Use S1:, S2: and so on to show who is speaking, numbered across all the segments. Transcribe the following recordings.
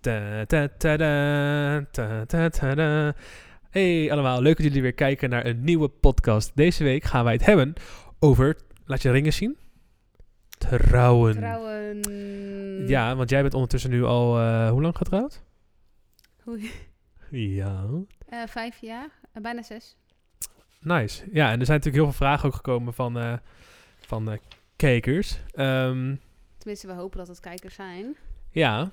S1: Ta, ta, ta, da, ta, ta, ta, da. Hey allemaal, leuk dat jullie weer kijken naar een nieuwe podcast. Deze week gaan wij het hebben over, laat je ringen zien? Trouwen.
S2: Trouwen.
S1: Ja, want jij bent ondertussen nu al, eh, hoe lang getrouwd?
S2: Hoe-
S1: Ja.
S2: Eh, vijf jaar, Eh, bijna zes.
S1: Nice. Ja, en er zijn natuurlijk heel veel vragen ook gekomen van, van kijkers. Ehm,
S2: Tenminste, we hopen dat het kijkers zijn.
S1: ja,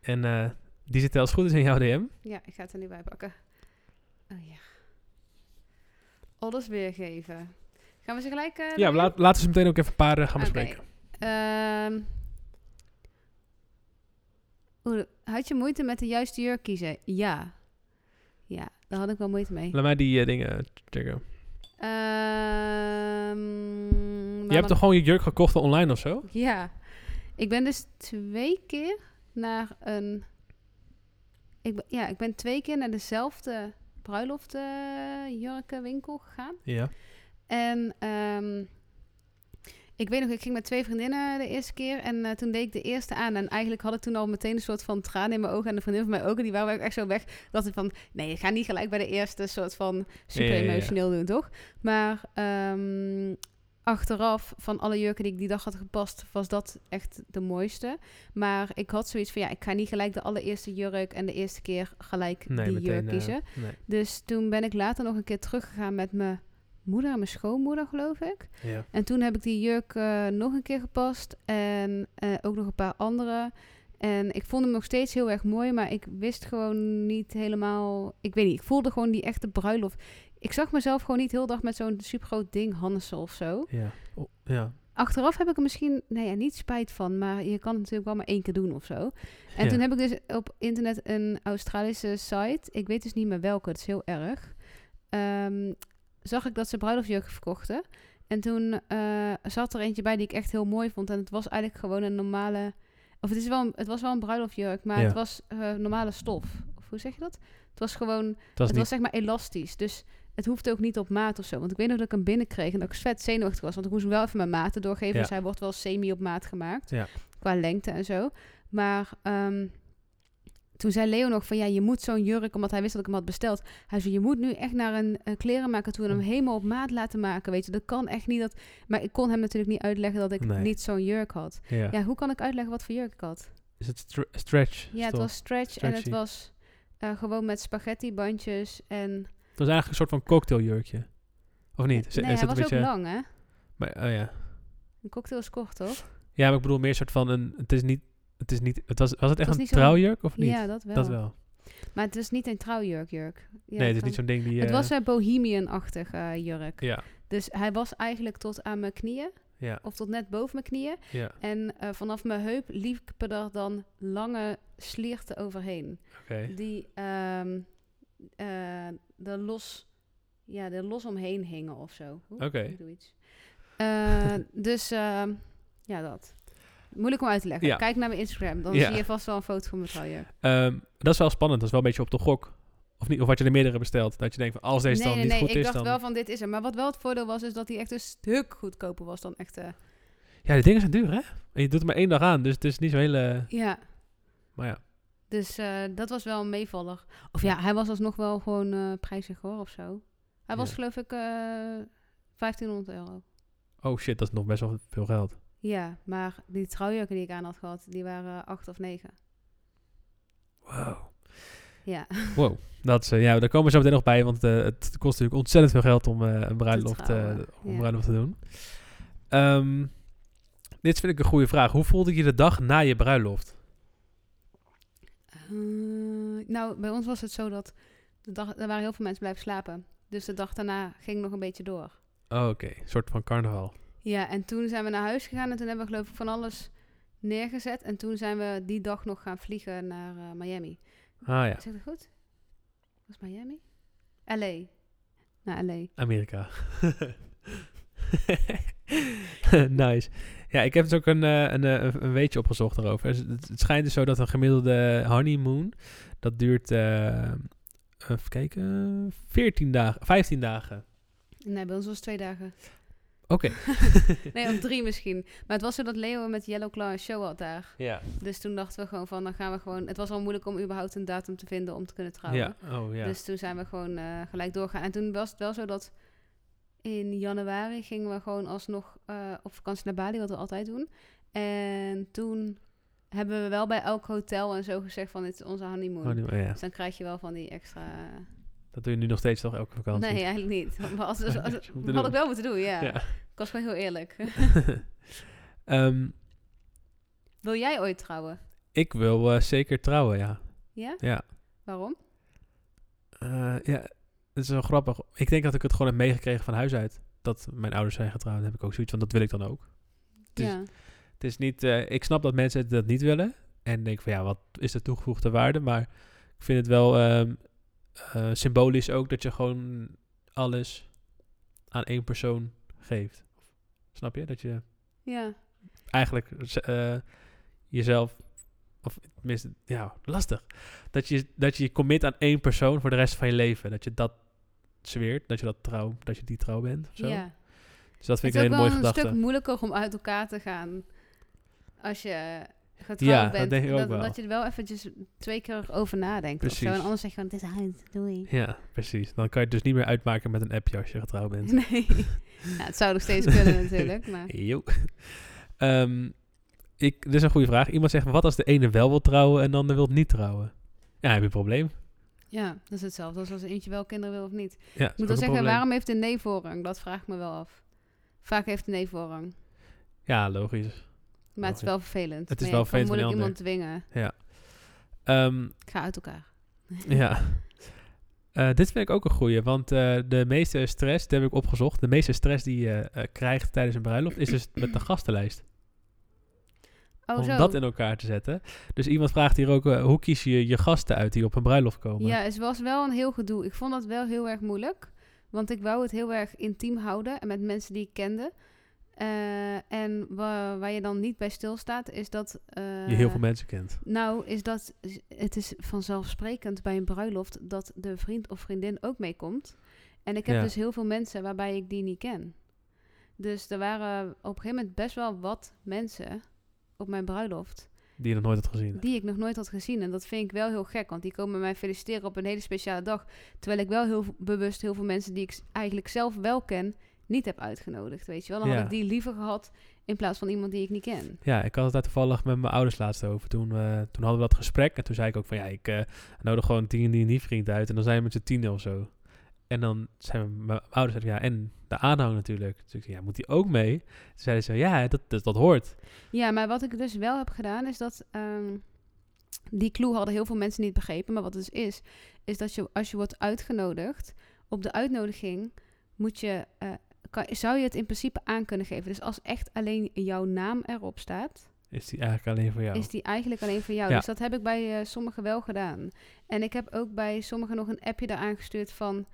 S1: en eh, die zitten als goed is in jouw DM.
S2: Ja, ik ga het er nu bij pakken. Oh ja. Alles weergeven. Gaan we ze gelijk... eh,
S1: Ja, laat, laten we ze meteen ook even een paar eh, gaan bespreken.
S2: Ehm. Had je moeite met de juiste jurk kiezen? Ja. Ja, daar had ik wel moeite mee.
S1: Laat mij die dingen checken.
S2: Ehm,
S1: Je hebt toch gewoon je jurk gekocht online of zo?
S2: Ja. Ik ben dus twee keer naar een... Ik ben, ja, ik ben twee keer naar dezelfde bruiloft eh, jurkenwinkel gegaan.
S1: Ja.
S2: En ehm, ik weet nog, ik ging met twee vriendinnen de eerste keer. En eh, toen deed ik de eerste aan. En eigenlijk had ik toen al meteen een soort van tranen in mijn ogen. En de vriendin van mij ook. En die waren echt zo weg. Dat ik van, nee, ik ga niet gelijk bij de eerste soort van super
S1: Ja, ja, ja.
S2: emotioneel doen, toch? Maar ehm, achteraf, van alle jurken die ik die dag had gepast, was dat echt de mooiste. Maar ik had zoiets van, ja, ik ga niet gelijk de allereerste jurk en de eerste keer gelijk
S1: Nee,
S2: die
S1: meteen.
S2: jurk
S1: eh,
S2: kiezen.
S1: nee.
S2: Dus toen ben ik later nog een keer teruggegaan met mijn moeder en mijn schoonmoeder, geloof ik.
S1: Ja.
S2: En toen heb ik die jurk eh, nog een keer gepast. En eh, ook nog een paar andere. En ik vond hem nog steeds heel erg mooi. Maar ik wist gewoon niet helemaal... Ik weet niet, ik voelde gewoon die echte bruiloft. Ik zag mezelf gewoon niet heel dag met zo'n supergroot ding Hannessen of zo.
S1: Ja. Oh, ja.
S2: Achteraf heb ik er misschien, nou ja, niet spijt van, maar je kan het natuurlijk wel maar één keer doen of zo. En
S1: Ja.
S2: toen heb ik dus op internet een Australische site, ik weet dus niet meer welke, het is heel erg, Ehm, zag ik dat ze bruiloftjurken verkochten. En toen eh, zat er eentje bij die ik echt heel mooi vond. En het was eigenlijk gewoon een normale, of het, is wel, een- het was wel een bruiloftjurk, maar
S1: Ja.
S2: het was eh, normale stof. Of hoe zeg je dat? Het was gewoon
S1: Dat
S2: het
S1: niet...
S2: was zeg maar elastisch. Dus het hoeft ook niet op maat of zo. Want ik weet nog dat ik hem binnenkreeg en dat ik vet zenuwachtig was. Want ik moest hem wel even mijn maten doorgeven.
S1: Ja.
S2: Dus hij wordt wel semi op maat gemaakt.
S1: Ja.
S2: Qua lengte en zo. Maar ehm, toen zei Leo nog van ja, je moet zo'n jurk, omdat hij wist dat ik hem had besteld. Hij zei, je moet nu echt naar een klerenmaker toe en hem helemaal op maat laten maken. Weet je, dat kan echt niet. Dat... Maar ik kon hem natuurlijk niet uitleggen dat ik
S1: Nee.
S2: niet zo'n jurk had.
S1: Ja.
S2: Ja, hoe kan ik uitleggen wat voor jurk ik had?
S1: Is het stre- stretch?
S2: Ja, het was stretch en het was eh, gewoon met spaghetti bandjes en
S1: was eigenlijk een soort van cocktailjurkje. Of niet? Is,
S2: Nee,
S1: is
S2: hij was
S1: beetje...
S2: ook lang, hè?
S1: Maar, oh ja.
S2: Een cocktail is kort, toch?
S1: ja, maar ik bedoel meer een soort van een... Het is niet... Het is niet het was, was het echt
S2: was
S1: een trouwjurk of niet?
S2: Ja, dat wel.
S1: Dat wel.
S2: Maar het is niet een trouwjurk, jurk. Ja,
S1: nee, het is niet zo'n ding die...
S2: Het
S1: eh,
S2: was een bohemian-achtig eh, jurk.
S1: Ja,
S2: Dus hij was eigenlijk tot aan mijn knieën,
S1: ja,
S2: of tot net boven mijn knieën.
S1: ja.
S2: En eh, vanaf mijn heup liepen er dan lange slierten overheen.
S1: Oké.
S2: Die ehm eh, er los, ja, er los omheen hingen of zo.
S1: Oké.
S2: Ik doe iets. Eh, dus ehm, ja, dat. Moeilijk om uit te leggen.
S1: Ja.
S2: Kijk naar mijn Instagram, dan
S1: Ja.
S2: zie je vast wel een foto van mijn trouwjurk.
S1: Ehm, dat is wel spannend. Dat is wel een beetje op de gok. Of, niet, of had je er meerdere besteld? Dat je denkt van, als deze
S2: nee,
S1: dan
S2: nee,
S1: niet
S2: nee.
S1: goed
S2: ik
S1: is,
S2: dacht
S1: dan...
S2: wel van dit is er. Maar wat wel het voordeel was, is dat hij echt een stuk goedkoper was dan echt.
S1: Ja, die dingen zijn duur, hè? En je doet er maar één dag aan, dus het is niet zo hele...
S2: ja,
S1: Maar ja.
S2: Dus eh, dat was wel een meevaller. Of ja, hij was alsnog wel gewoon eh, prijzig hoor, of zo. Hij was
S1: Ja.
S2: geloof ik eh 1500 euro.
S1: Oh shit, dat is nog best wel veel geld.
S2: Ja, maar die trouwjurken die ik aan had gehad, die waren 8 of 9.
S1: Wow.
S2: Ja,
S1: Wow. Dat is, eh, ja, daar komen we zo meteen nog bij, want eh, het kost natuurlijk ontzettend veel geld om eh, een bruiloft, eh, om een
S2: ja.
S1: bruiloft te doen. Ehm, dit vind ik een goede vraag. Hoe voelde je de dag na je bruiloft?
S2: Eh, nou, bij ons was het zo dat de dag, er waren heel veel mensen blijven slapen. Dus de dag daarna ging nog een beetje door.
S1: Oh, oké. Een soort van carnaval.
S2: Ja, en toen zijn we naar huis gegaan en toen hebben we geloof ik van alles neergezet. En toen zijn we die dag nog gaan vliegen naar eh, Miami.
S1: Ah ja,
S2: Zeg dat goed? Was Miami? LA. Naar LA.
S1: Amerika. nice. Ja, ik heb dus ook een, eh, een, eh, een, een weetje opgezocht daarover. Het, het- schijnt dus zo dat een gemiddelde honeymoon, dat duurt, eh, even kijken, 14 dagen, 15 dagen.
S2: Nee, bij ons was het twee dagen.
S1: Oké.
S2: nee, op drie misschien. Maar het was zo dat Leo met Yellow Claw een show had daar.
S1: Ja.
S2: Dus toen dachten we gewoon van, dan gaan we gewoon... Het was al moeilijk om überhaupt een datum te vinden om te kunnen trouwen.
S1: Ja. Oh ja.
S2: Dus toen zijn we gewoon gelijk doorgaan. En toen was het wel zo dat in januari gingen we gewoon alsnog eh, op vakantie naar Bali, wat we altijd doen. En toen hebben we wel bij elk hotel en zo gezegd van, dit is onze honeymoon.
S1: Ja.
S2: Dus dan krijg je wel van die extra...
S1: Dat doe je nu nog steeds toch elke vakantie?
S2: Nee, eigenlijk niet. Maar als, als, als-
S1: Had doen.
S2: ik wel moeten doen, ja.
S1: Ja.
S2: Ik was gewoon heel eerlijk.
S1: Ehm,
S2: Wil jij ooit trouwen?
S1: ik wil eh, zeker trouwen, ja.
S2: Ja?
S1: Ja.
S2: Waarom?
S1: Eh, ja, is wel grappig. Ik denk dat ik het gewoon heb meegekregen van huis uit. Dat mijn ouders zijn getrouwd. Dan heb ik ook zoiets van, dat wil ik dan ook. Het is-
S2: ja.
S1: Het is niet... eh, ik snap dat mensen dat niet willen. En denk van, ja, wat is de toegevoegde waarde? Maar ik vind het wel ehm, eh, symbolisch ook dat je gewoon alles aan één persoon geeft. Snap je? Dat je
S2: Ja.
S1: eigenlijk eh, jezelf... Of tenminste, ja, lastig. Dat je, dat je je commit aan één persoon voor de rest van je leven. Dat je dat zweert, dat je dat trouw, dat je die trouw bent. Of zo.
S2: ja.
S1: Dus dat vind
S2: het
S1: ik
S2: is
S1: een hele mooie
S2: wel een
S1: gedachte.
S2: stuk moeilijker om uit elkaar te gaan als je getrouwd
S1: Ja, dat
S2: bent.
S1: denk ik ook
S2: dat,
S1: wel.
S2: dat je er wel eventjes twee keer over nadenkt. Of zo.
S1: Precies.
S2: En anders zeg je gewoon, het is uit, doei.
S1: Ja, precies. Dan kan je het dus niet meer uitmaken met een appje als je getrouwd bent.
S2: Nee. ja, het zou nog steeds kunnen natuurlijk. Maar
S1: Jo. Ehm, ik, dit is een goede vraag. Iemand zegt, wat als de ene wel wil trouwen en de ander wil niet trouwen? Ja, heb je een probleem.
S2: Ja, dat is hetzelfde als als eentje wel kinderen wil of niet.
S1: Ja,
S2: Ik moet wel
S1: een
S2: zeggen, waarom heeft de nee voorrang? Dat vraag ik me wel af. Vaak heeft de nee voorrang.
S1: Ja, logisch.
S2: Maar het is wel vervelend.
S1: Het is wel
S2: kan
S1: vervelend
S2: moeilijk iemand dwingen.
S1: Ja. Ehm,
S2: Ik ga uit elkaar.
S1: ja. Eh, dit vind ik ook een goeie, want eh, de meeste stress, dat heb ik opgezocht, de meeste stress die je eh, krijgt tijdens een bruiloft is dus met de gastenlijst.
S2: Oh,
S1: om
S2: zo.
S1: dat in elkaar te zetten. Dus iemand vraagt hier ook, eh, hoe kies je je gasten uit die op een bruiloft komen?
S2: Ja, het was wel een heel gedoe. Ik vond dat wel heel erg moeilijk. Want ik wou het heel erg intiem houden en met mensen die ik kende. Eh, en wa- waar je dan niet bij stilstaat, is dat... eh,
S1: je heel veel mensen kent.
S2: Nou, is dat... Het is vanzelfsprekend bij een bruiloft dat de vriend of vriendin ook meekomt. En ik heb
S1: Ja.
S2: dus heel veel mensen waarbij ik die niet ken. Dus er waren op een gegeven moment best wel wat mensen op mijn bruiloft
S1: Die je nog nooit had gezien.
S2: die ik nog nooit had gezien. En dat vind ik wel heel gek, want die komen mij feliciteren op een hele speciale dag. Terwijl ik wel heel bewust heel veel mensen die ik eigenlijk zelf wel ken, niet heb uitgenodigd. Weet je wel, dan
S1: Ja.
S2: had ik die liever gehad in plaats van iemand die ik niet ken.
S1: Ja, ik had het daar toevallig met mijn ouders laatst over. Toen, eh, toen hadden we dat gesprek en toen zei ik ook van ja, ik eh, nodig gewoon tien die niet vriend uit en dan zijn we met z'n tien of zo. En dan zijn we, mijn ouders zeiden ja, en de aanhang natuurlijk. Dus ik zei, ja, moet die ook mee? Toen zeiden ze, ja, dat, dat, dat hoort.
S2: Ja, maar wat ik dus wel heb gedaan, is dat... ehm, die clue hadden heel veel mensen niet begrepen. Maar wat het dus is, is dat je als je wordt uitgenodigd... op de uitnodiging moet je... eh, kan, zou je het in principe aan kunnen geven. Dus als echt alleen jouw naam erop staat...
S1: Is die eigenlijk alleen voor jou?
S2: is die eigenlijk alleen voor jou.
S1: Ja.
S2: Dus dat heb ik bij eh, sommigen wel gedaan. En ik heb ook bij sommigen nog een appje eraan gestuurd van...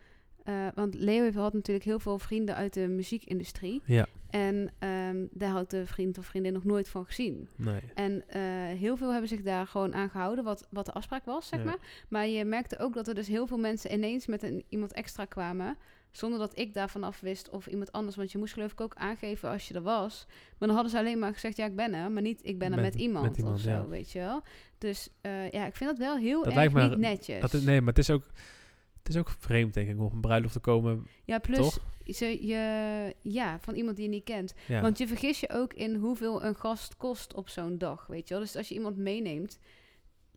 S2: eh, want Leo heeft- had natuurlijk heel veel vrienden uit de muziekindustrie.
S1: Ja,
S2: En ehm, daar had de vriend of vriendin nog nooit van gezien.
S1: nee.
S2: En eh, heel veel hebben zich daar gewoon aan gehouden, wat, wat de afspraak was, zeg
S1: Ja.
S2: maar. Maar je merkte ook dat er dus heel veel mensen ineens met een, iemand extra kwamen... zonder dat ik daarvan af wist of iemand anders. Want je moest geloof ik ook aangeven als je er was. Maar dan hadden ze alleen maar gezegd, ja, ik ben er. Maar niet, ik ben er
S1: Met-
S2: met, iemand,
S1: met iemand,
S2: of zo,
S1: ja.
S2: weet je wel. Dus eh, ja, ik vind dat wel heel
S1: Dat
S2: erg
S1: lijkt me-
S2: niet netjes.
S1: Dat is, nee, maar het is ook... Het is ook vreemd, denk ik, om op een bruiloft te komen.
S2: ja, plus
S1: toch?
S2: Ze, je, ja, van iemand die je niet kent.
S1: Ja,
S2: Want je vergis je ook in hoeveel een gast kost op zo'n dag, weet je wel. Dus als je iemand meeneemt,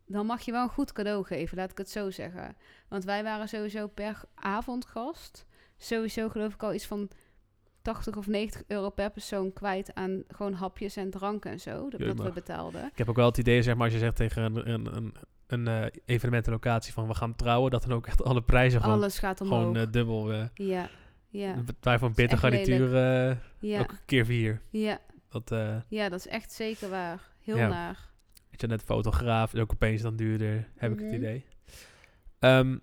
S2: dan mag je wel een goed cadeau geven, laat ik het zo zeggen. Want wij waren sowieso per avondgast, sowieso geloof ik al iets van 80 of 90 euro per persoon kwijt aan gewoon hapjes en dranken en zo, dat, dat we betaalden.
S1: ik heb ook wel het idee, zeg maar, als je zegt tegen een, een, een, een eh, evenementenlocatie van we gaan trouwen, dat dan ook echt alle prijzen gewoon,
S2: Alles gaat omhoog.
S1: gewoon eh, dubbel... eh
S2: ja, ja,
S1: Waar van bitter garnituur
S2: ja,
S1: ook keer vier.
S2: ja,
S1: Dat,
S2: ja, dat is echt zeker waar. Heel
S1: Ja.
S2: naar.
S1: weet je, net fotograaf, is ook opeens dan duurder, heb ik het
S2: Mhm.
S1: idee. Ehm,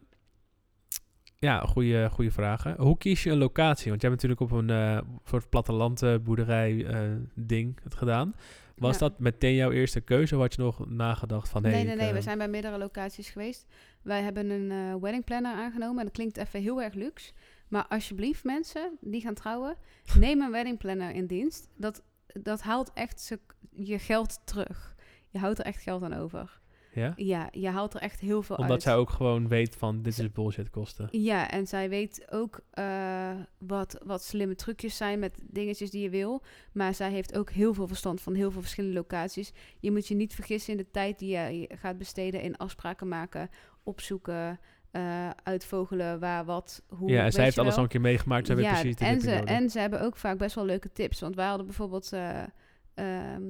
S1: ja, goede, goede vragen. Hoe kies je een locatie? Want jij hebt natuurlijk op een soort plattelandboerderij eh ding het gedaan. Was
S2: Ja.
S1: dat meteen jouw eerste keuze of had je nog nagedacht van... Hey,
S2: nee, nee,
S1: ik,
S2: nee. We
S1: eh,
S2: zijn bij meerdere locaties geweest. Wij hebben een eh wedding planner aangenomen. En dat klinkt even heel erg luxe. Maar alsjeblieft mensen die gaan trouwen, neem een wedding planner in dienst. Dat, dat haalt echt je geld terug. Je houdt er echt geld aan over.
S1: Ja?
S2: Ja, je haalt er echt heel veel
S1: Omdat
S2: uit.
S1: zij ook gewoon weet van, dit is bullshit kosten.
S2: Ja, en zij weet ook eh, wat, wat slimme trucjes zijn met dingetjes die je wil. Maar zij heeft ook heel veel verstand van heel veel verschillende locaties. Je moet je niet vergissen in de tijd die je gaat besteden in afspraken maken, opzoeken, eh, uitvogelen waar wat, hoe.
S1: ja, en zij heeft alles al een keer meegemaakt. Zij weet
S2: ja,
S1: precies,
S2: en ze, en ze hebben ook vaak best wel leuke tips. Want wij hadden bijvoorbeeld... ehm,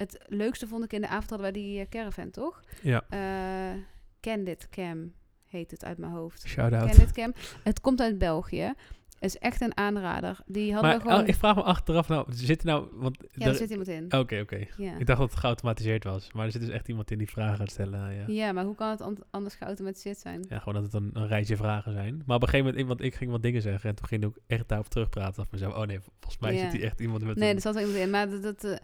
S2: het leukste vond ik in de avond hadden wij die eh, caravan, toch?
S1: Ja,
S2: Eh Candid Cam heet het uit mijn hoofd.
S1: shout-out.
S2: Candid Cam. Het komt uit België. Is echt een aanrader. Die hadden
S1: Maar
S2: we gewoon...
S1: oh, ik vraag me achteraf nou, zit er nou... Want
S2: ja,
S1: er-
S2: er zit iemand in.
S1: Oké, oké.
S2: Ja.
S1: Ik dacht dat het geautomatiseerd was. Maar er zit dus echt iemand in die vragen gaat stellen. Ja.
S2: ja, maar hoe kan het an- anders geautomatiseerd zijn?
S1: Ja, gewoon dat het een, een rijtje vragen zijn. Maar op een gegeven moment, want ik ging wat dingen zeggen en toen ging ik ook echt daarop terugpraten. Of mezelf, oh nee, volgens mij
S2: Ja.
S1: zit hier echt iemand met
S2: Nee,
S1: een...
S2: er zat iemand in. Maar dat... dat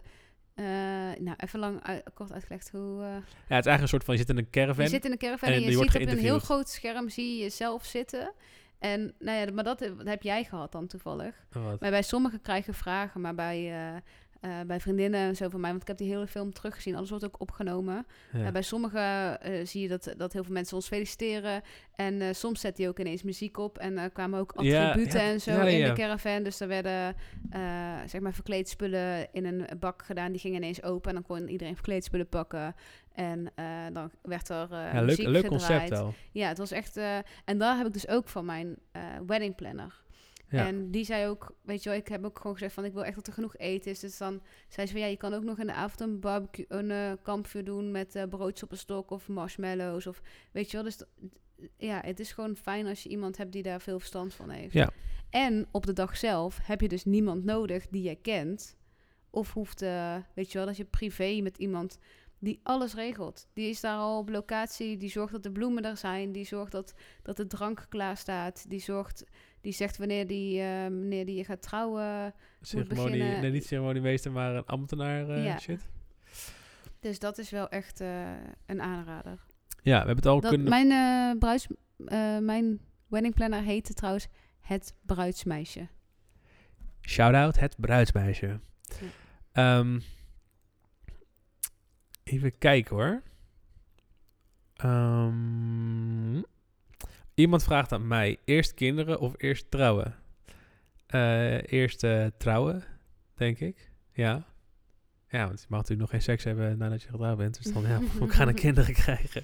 S2: eh, eh, nou, even lang uit- kort uitgelegd hoe... eh,
S1: Ja, het is eigenlijk een soort van, je zit in een caravan.
S2: Je zit in een caravan
S1: en
S2: en,
S1: je
S2: ziet op een heel groot scherm zie je jezelf zitten. En nou ja, maar dat, dat heb jij gehad dan toevallig.
S1: Oh?
S2: Maar bij sommigen krijg je vragen, maar bij, eh, eh, bij vriendinnen en zo van mij, want ik heb die hele film teruggezien, alles wordt ook opgenomen.
S1: Ja.
S2: Eh, bij sommigen eh, zie je dat, dat heel veel mensen ons feliciteren. En soms zet hij ook ineens muziek op. En er kwamen ook attributen
S1: ja,
S2: en zo in de caravan. Dus er werden zeg maar verkleedspullen in een bak gedaan. Die gingen ineens open en dan kon iedereen verkleedspullen pakken. En dan werd er
S1: ja, leuk,
S2: muziek
S1: leuk
S2: gedraaid.
S1: concept wel.
S2: Ja, het was echt... en daar heb ik dus ook van mijn wedding planner.
S1: Ja.
S2: En die zei ook, weet je wel, ik heb ook gewoon gezegd van ik wil echt dat er genoeg eten is. Dus dan zei ze van ja, je kan ook nog in de avond een barbecue, een eh, kampvuur doen met eh broodjes op een stok of marshmallows of weet je wel. Dus ja, het is gewoon fijn als je iemand hebt die daar veel verstand van heeft.
S1: Ja.
S2: En op de dag zelf heb je dus niemand nodig die jij kent of hoeft, eh, weet je wel, dat je privé met iemand die alles regelt. Die is daar al op locatie, die zorgt dat de bloemen er zijn, die zorgt dat, dat de drank klaar staat, die zorgt, die zegt wanneer die, eh, wanneer die je gaat trouwen.
S1: Ceremonie, nee, niet ceremoniemeester, maar een ambtenaar eh,
S2: Ja.
S1: shit.
S2: Dus dat is wel echt eh, een aanrader.
S1: Ja, we hebben het al
S2: Dat,
S1: kunnen...
S2: mijn, bruids, mijn wedding planner heette trouwens het bruidsmeisje.
S1: Shout-out het bruidsmeisje. Ehm, even kijken hoor. Ehm, iemand vraagt aan mij, eerst kinderen of eerst trouwen? Eh, eerst eh, trouwen, denk ik. Ja. Ja, want je mag natuurlijk nog geen seks hebben nadat je getrouwd bent. Dus dan, ja, hoe gaan er kinderen krijgen?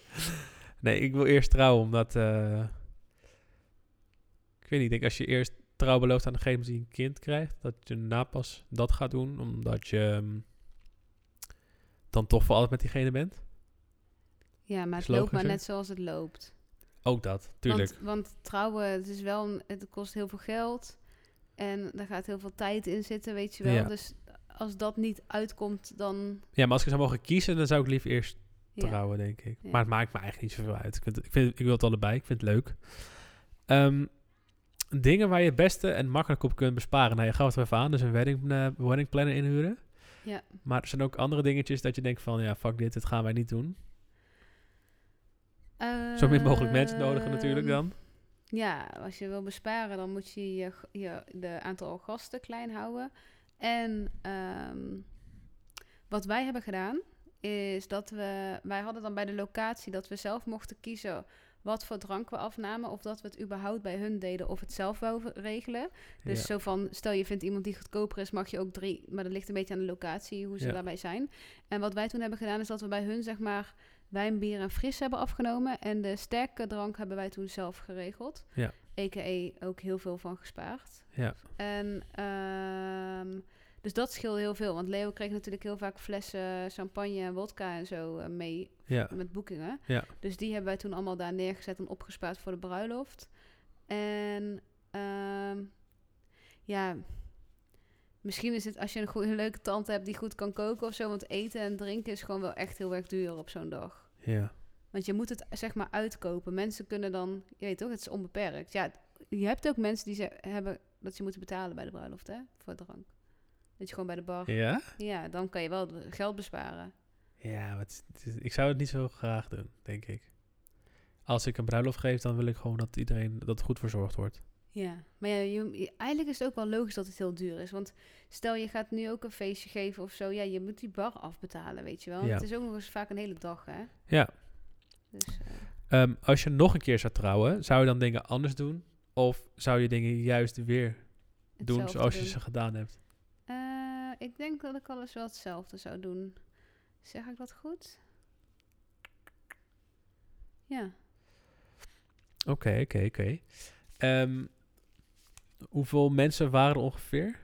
S1: Nee, ik wil eerst trouwen, omdat... eh, ik weet niet, ik denk als je eerst trouw belooft aan degene die een kind krijgt, dat je na pas dat gaat doen, omdat je ehm, dan toch voor altijd met diegene bent.
S2: Ja, maar het loopt maar net zoals het loopt.
S1: Ook dat, tuurlijk.
S2: Want, want trouwen, het, is wel een, het kost heel veel geld. En daar gaat heel veel tijd in zitten, weet je wel.
S1: Ja.
S2: Dus als dat niet uitkomt, dan...
S1: Ja, maar als ik zou mogen kiezen, dan zou ik liever eerst
S2: Ja.
S1: trouwen, denk ik.
S2: Ja.
S1: Maar het maakt me eigenlijk niet zoveel uit. Ik, vind, ik, vind, ik wil het allebei, ik vind het leuk. Ehm, dingen waar je het beste en makkelijk op kunt besparen. Nou, je gaf het even aan, dus een wedding, eh, wedding planner inhuren.
S2: Ja.
S1: Maar er zijn ook andere dingetjes dat je denkt van, ja, fuck dit, dit gaan wij niet doen. Zo min mogelijk mensen nodigen natuurlijk
S2: Ehm,
S1: dan.
S2: Ja, als je wil besparen, dan moet je je, je de aantal gasten klein houden. En ehm, wat wij hebben gedaan, is dat we... Wij hadden dan bij de locatie dat we zelf mochten kiezen wat voor drank we afnamen. Of dat we het überhaupt bij hun deden of het zelf wou regelen. Dus
S1: Ja.
S2: zo van, stel je vindt iemand die goedkoper is, mag je ook drie. Maar dat ligt een beetje aan de locatie, hoe ze
S1: Ja.
S2: daarbij zijn. En wat wij toen hebben gedaan, is dat we bij hun, zeg maar, wijn, bier en fris hebben afgenomen. En de sterke drank hebben wij toen zelf geregeld.
S1: Ja.
S2: A.k.a. ook heel veel van gespaard.
S1: Ja.
S2: En ehm, dus dat scheelde heel veel. Want Leo kreeg natuurlijk heel vaak flessen champagne en wodka en zo eh, mee
S1: Ja.
S2: met boekingen.
S1: Ja.
S2: Dus die hebben wij toen allemaal daar neergezet en opgespaard voor de bruiloft. En ehm, ja, misschien is het als je een, goede, een leuke tante hebt die goed kan koken of zo. Want eten en drinken is gewoon wel echt heel erg duur op zo'n dag.
S1: Ja.
S2: Want je moet het zeg maar uitkopen. Mensen kunnen dan, je weet toch, het is onbeperkt. Ja, je hebt ook mensen die ze hebben dat ze moeten betalen bij de bruiloft, hè, voor drank. Dat je gewoon bij de bar, ja,
S1: Ja?
S2: dan kan je wel geld besparen.
S1: Ja, maar het is- het is- ik zou het niet zo graag doen, denk ik. Als ik een bruiloft geef, dan wil ik gewoon dat iedereen dat goed verzorgd wordt.
S2: Ja, maar ja, je, eigenlijk is het ook wel logisch dat het heel duur is. Want stel je gaat nu ook een feestje geven of zo, ja, je moet die bar afbetalen, weet je wel.
S1: Ja.
S2: Het is ook nog eens vaak een hele dag, hè.
S1: Ja.
S2: Dus, eh,
S1: Ehm, als je nog een keer zou trouwen, zou je dan dingen anders doen? Of zou je dingen juist weer doen
S2: hetzelfde
S1: zoals je
S2: doen.
S1: ze gedaan hebt?
S2: Ik denk dat ik alles wel hetzelfde zou doen. Zeg ik dat goed? Ja.
S1: Oké, oké, oké. Ehm, Hoeveel mensen waren er ongeveer?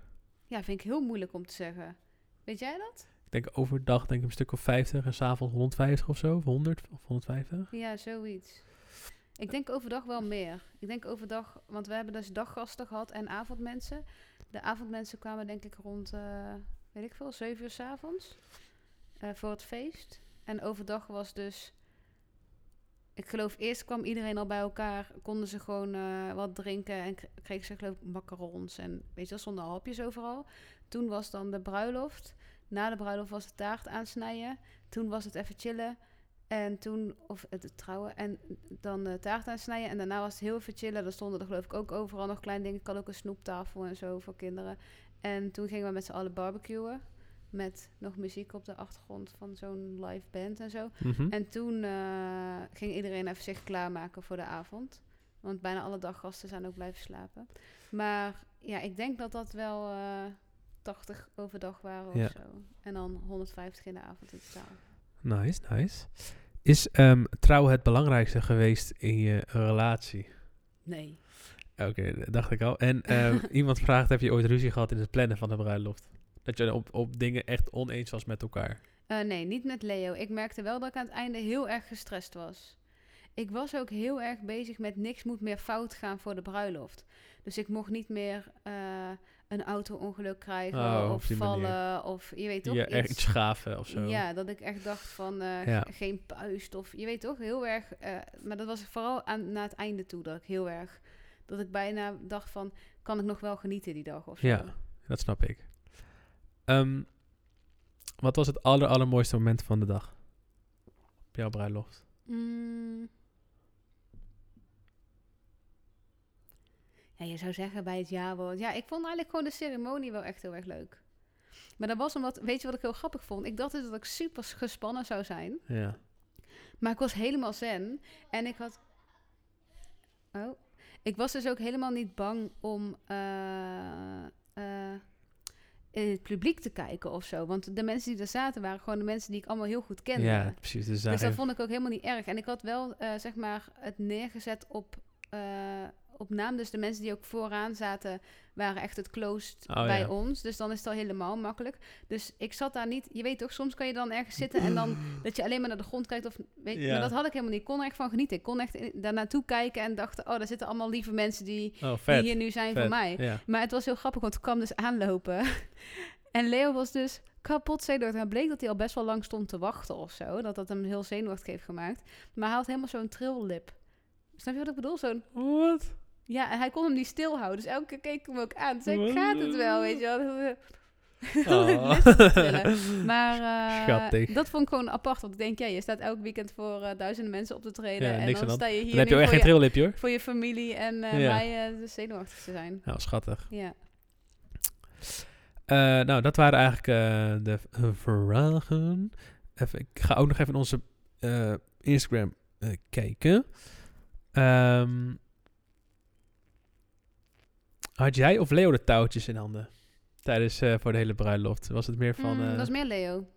S2: Ja, vind ik heel moeilijk om te zeggen. Weet jij dat?
S1: Ik denk overdag denk ik een stuk of 50 en s'avonds 150 of zo, of 100 of 150.
S2: Ja, zoiets. Ik denk overdag wel meer. Ik denk overdag, want we hebben dus daggasten gehad en avondmensen. De avondmensen kwamen denk ik rond, eh, weet ik veel, 7 uur 's avonds eh, voor het feest. En overdag was dus, ik geloof eerst kwam iedereen al bij elkaar, konden ze gewoon eh, wat drinken en kregen ze geloof ik macarons en weet je wel, al hapjes overal. Toen was dan de bruiloft. Na de bruiloft was de taart aansnijden. Toen was het even chillen. En toen, of het, trouwen, en dan de taart aansnijden. En daarna was het heel even chillen. Er stonden er geloof ik ook overal nog kleine dingen. Ik had ook een snoeptafel en zo voor kinderen. En toen gingen we met z'n allen barbecuen. Met nog muziek op de achtergrond van zo'n live band en zo.
S1: Mhm.
S2: En toen eh, ging iedereen even zich klaarmaken voor de avond. Want bijna alle daggasten zijn ook blijven slapen. Maar ja, ik denk dat dat wel eh 80 overdag waren of
S1: Ja.
S2: zo. En dan 150 in de avond in totaal.
S1: Nice, nice. Is ehm, trouw het belangrijkste geweest in je relatie?
S2: Nee.
S1: Oké, dacht ik al. En ehm, iemand vraagt, heb je ooit ruzie gehad in het plannen van de bruiloft? Dat je op, op dingen echt oneens was met elkaar?
S2: Eh, nee, niet met Leo. Ik merkte wel dat ik aan het einde heel erg gestrest was. Ik was ook heel erg bezig met niks moet meer fout gaan voor de bruiloft. Dus ik mocht niet meer eh, een auto-ongeluk krijgen
S1: Oh,
S2: of
S1: manier.
S2: vallen of je weet toch
S1: Ja, echt
S2: iets.
S1: gaven of zo.
S2: Ja, dat ik echt dacht van eh,
S1: Ja.
S2: geen puist of je weet toch heel erg. eh, maar dat was vooral aan, naar het einde toe dat ik heel erg dat ik bijna dacht van kan ik nog wel genieten die dag of zo.
S1: Ja. Dat snap ik. Ehm, wat was het aller, allermooiste moment van de dag? Op jouw bruiloft?
S2: Mm. Ja, je zou zeggen bij het jaarwoord. Ja, ik vond eigenlijk gewoon de ceremonie wel echt heel erg leuk. Maar dat was omdat, weet je wat ik heel grappig vond? Ik dacht dus dat ik super gespannen zou zijn.
S1: Ja.
S2: Maar ik was helemaal zen. En ik had. Oh. Ik was dus ook helemaal niet bang om eh, eh, in het publiek te kijken of zo. Want de mensen die er zaten waren gewoon de mensen die ik allemaal heel goed kende.
S1: Ja, precies. Dus,
S2: Dus dat vond ik ook helemaal niet erg. En ik had wel, eh, zeg maar, het neergezet op, op naam. Dus de mensen die ook vooraan zaten, waren echt het closed
S1: Oh,
S2: bij
S1: ja.
S2: ons. Dus dan is het al helemaal makkelijk. Dus ik zat daar niet... Je weet toch, soms kan je dan ergens zitten en dan dat je alleen maar naar de grond kijkt. Of, weet,
S1: Ja.
S2: Maar dat had ik helemaal niet. Ik kon er echt van genieten. Ik kon echt in- daar naartoe kijken en dacht... Oh, daar zitten allemaal lieve mensen die,
S1: Oh,
S2: die hier nu zijn
S1: vet.
S2: voor mij.
S1: Ja.
S2: Maar het was heel grappig, want ik kwam dus aanlopen. en Leo was dus kapot zenuwachtig. En het bleek dat hij al best wel lang stond te wachten of zo. Dat dat hem heel zenuwachtig heeft gemaakt. Maar hij had helemaal zo'n trillip. Snap je wat ik bedoel? Zo'n...
S1: Wat?
S2: Ja, en hij kon hem niet stilhouden. Dus elke keer keek ik hem ook aan. Toen zei ik, gaat het wel, weet je wel.
S1: Oh.
S2: Maar
S1: Schattig.
S2: dat vond ik gewoon apart. Want ik denk, ja, je staat elk weekend voor eh, duizenden mensen op te treden.
S1: Ja,
S2: en dan sta je hier
S1: Dan heb je ook echt geen
S2: je,
S1: trillipje hoor.
S2: voor je familie en eh,
S1: Ja.
S2: mij de zenuwachtig te zijn.
S1: Nou, schattig.
S2: Ja.
S1: Nou, dat waren eigenlijk de vragen. Even, ik ga ook nog even in onze Instagram kijken. Ehm, had jij of Leo de touwtjes in handen? Tijdens eh, voor de hele bruiloft. Was het meer van.
S2: Mm,
S1: eh,
S2: dat is meer Leo.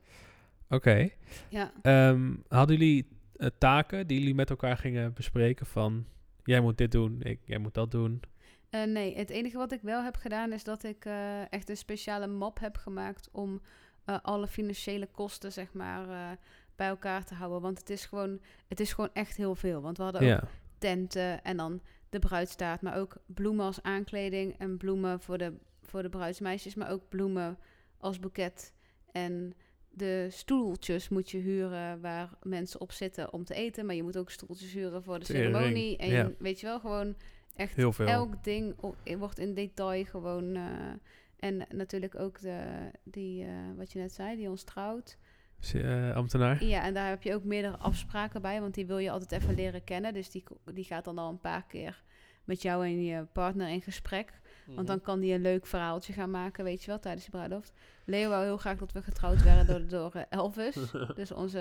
S1: Oké.
S2: Ja.
S1: Ehm, hadden jullie eh, taken die jullie met elkaar gingen bespreken? Van jij moet dit doen, ik, jij moet dat doen.
S2: Eh, nee, het enige wat ik wel heb gedaan is dat ik eh, echt een speciale map heb gemaakt om eh, alle financiële kosten, zeg maar, eh, bij elkaar te houden. Want het is gewoon, het is gewoon echt heel veel. Want we hadden ook
S1: Ja.
S2: tenten en dan de bruidstaart, maar ook bloemen als aankleding en bloemen voor de, voor de bruidsmeisjes, maar ook bloemen als boeket. En de stoeltjes moet je huren waar mensen op zitten om te eten, maar je moet ook stoeltjes huren voor de ceremonie. En
S1: ja.
S2: weet je wel, gewoon echt
S1: Heel veel.
S2: elk ding wordt in detail gewoon. eh, en natuurlijk ook de, die, eh, wat je net zei, die ons trouwt.
S1: Eh, ambtenaar.
S2: Ja, en daar heb je ook meerdere afspraken bij, want die wil je altijd even leren kennen. Dus die, die gaat dan al een paar keer met jou en je partner in gesprek.
S1: Mhm.
S2: Want dan kan die een leuk verhaaltje gaan maken, weet je wel, tijdens de bruiloft. Leo wou heel graag dat we getrouwd werden door, door eh, Elvis. Dus onze